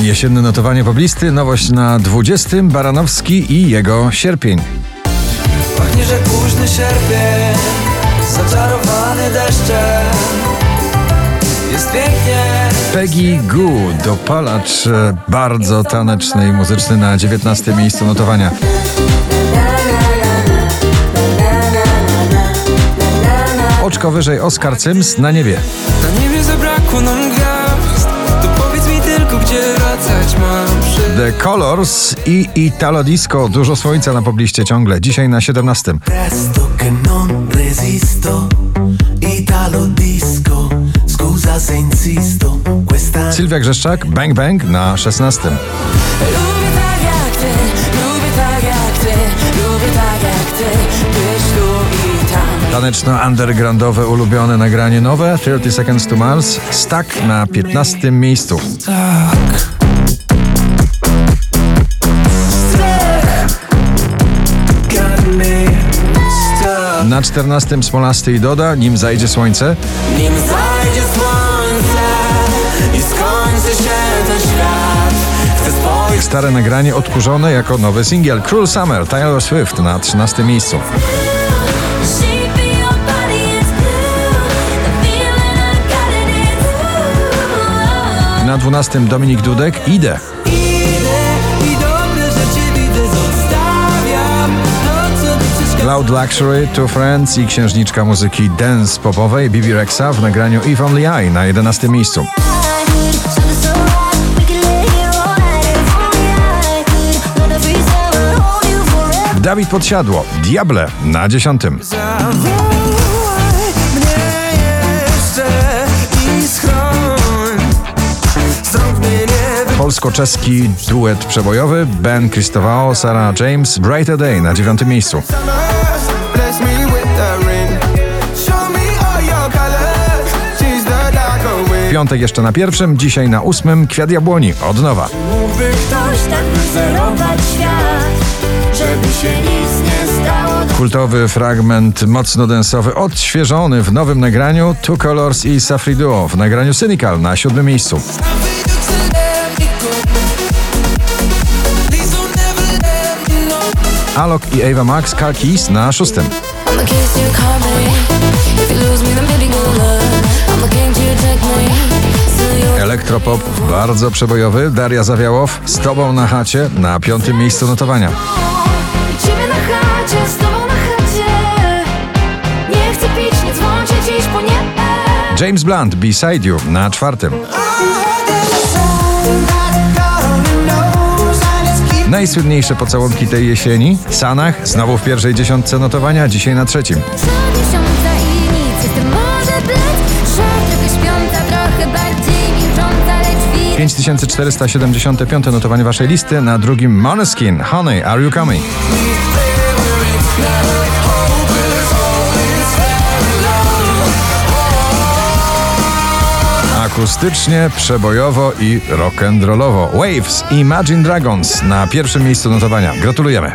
Jesienne notowanie poblisty, nowość na 20. Baranowski i jego sierpień. Pachnie, że późny sierpień Zaczarowany deszczem Jest pięknie Peggy Goo, dopalacz e, bardzo taneczny i muzyczny na 19. miejscu notowania. Oczko wyżej Oscar Sims na niebie. Na niebie zabrakło nam The Colors i Italo Disco. Dużo słońca na pobliście ciągle. Dzisiaj na 17. Presto che non resisto, Italo disco, scusa se insisto, questa Sylwia Grzeszczak, Bang Bang na 16. Lubię tak tak tak. Taneczno-undergroundowe ulubione nagranie nowe 30 Seconds to Mars. Stuck na 15. miejscu. Tak Na 14. Smolasty i Doda, nim zajdzie słońce. Nim zajdzie słońce I skończy się ten świat Stare nagranie odkurzone jako nowy singiel Cruel Summer Taylor Swift na 13. miejscu. Na 12. Dominik Dudek Idę. By przeszkadzało Loud Luxury, Two Friends i księżniczka muzyki dance popowej Bibi Rexa w nagraniu If Only I na 11. miejscu. Dawid Podsiadło, Diable na 10. Zawołaj mnie jeszcze i schroń Strąg mnie nie Polsko-czeski duet przebojowy Ben Kristowao, Sarah James, Brighter Day na 9. miejscu. Bless me with the ring Show me all your colors She's the dark away Piątek jeszcze na pierwszym, dzisiaj na ósmym Kwiat Jabłoni od nowa. Mógłby ktoś tak wyzerować świat, żeby się nic nie stało. Kultowy fragment mocno densowy, odświeżony w nowym nagraniu Two Colors i Safri Duo w nagraniu Cynical na siódmym miejscu. The game to take me. Still you Elektropop bardzo przebojowy Daria Zawiałow z Tobą na chacie na piątym miejscu notowania. Ciebie na chacie, z tobą na chacie. Nie chcę pić, nie dzwoncie dziś, bo nie. James Blunt Beside You na czwartym. Najsłynniejsze pocałunki tej jesieni Sanach znowu w pierwszej dziesiątce notowania, dzisiaj na trzecim. Bardziej milcząca, lecz wir. 5475 notowanie waszej listy, na drugim Måneskin Honey, Are You Coming? Akustycznie, przebojowo i rock'n'rollowo. Waves Imagine Dragons na pierwszym miejscu notowania. Gratulujemy.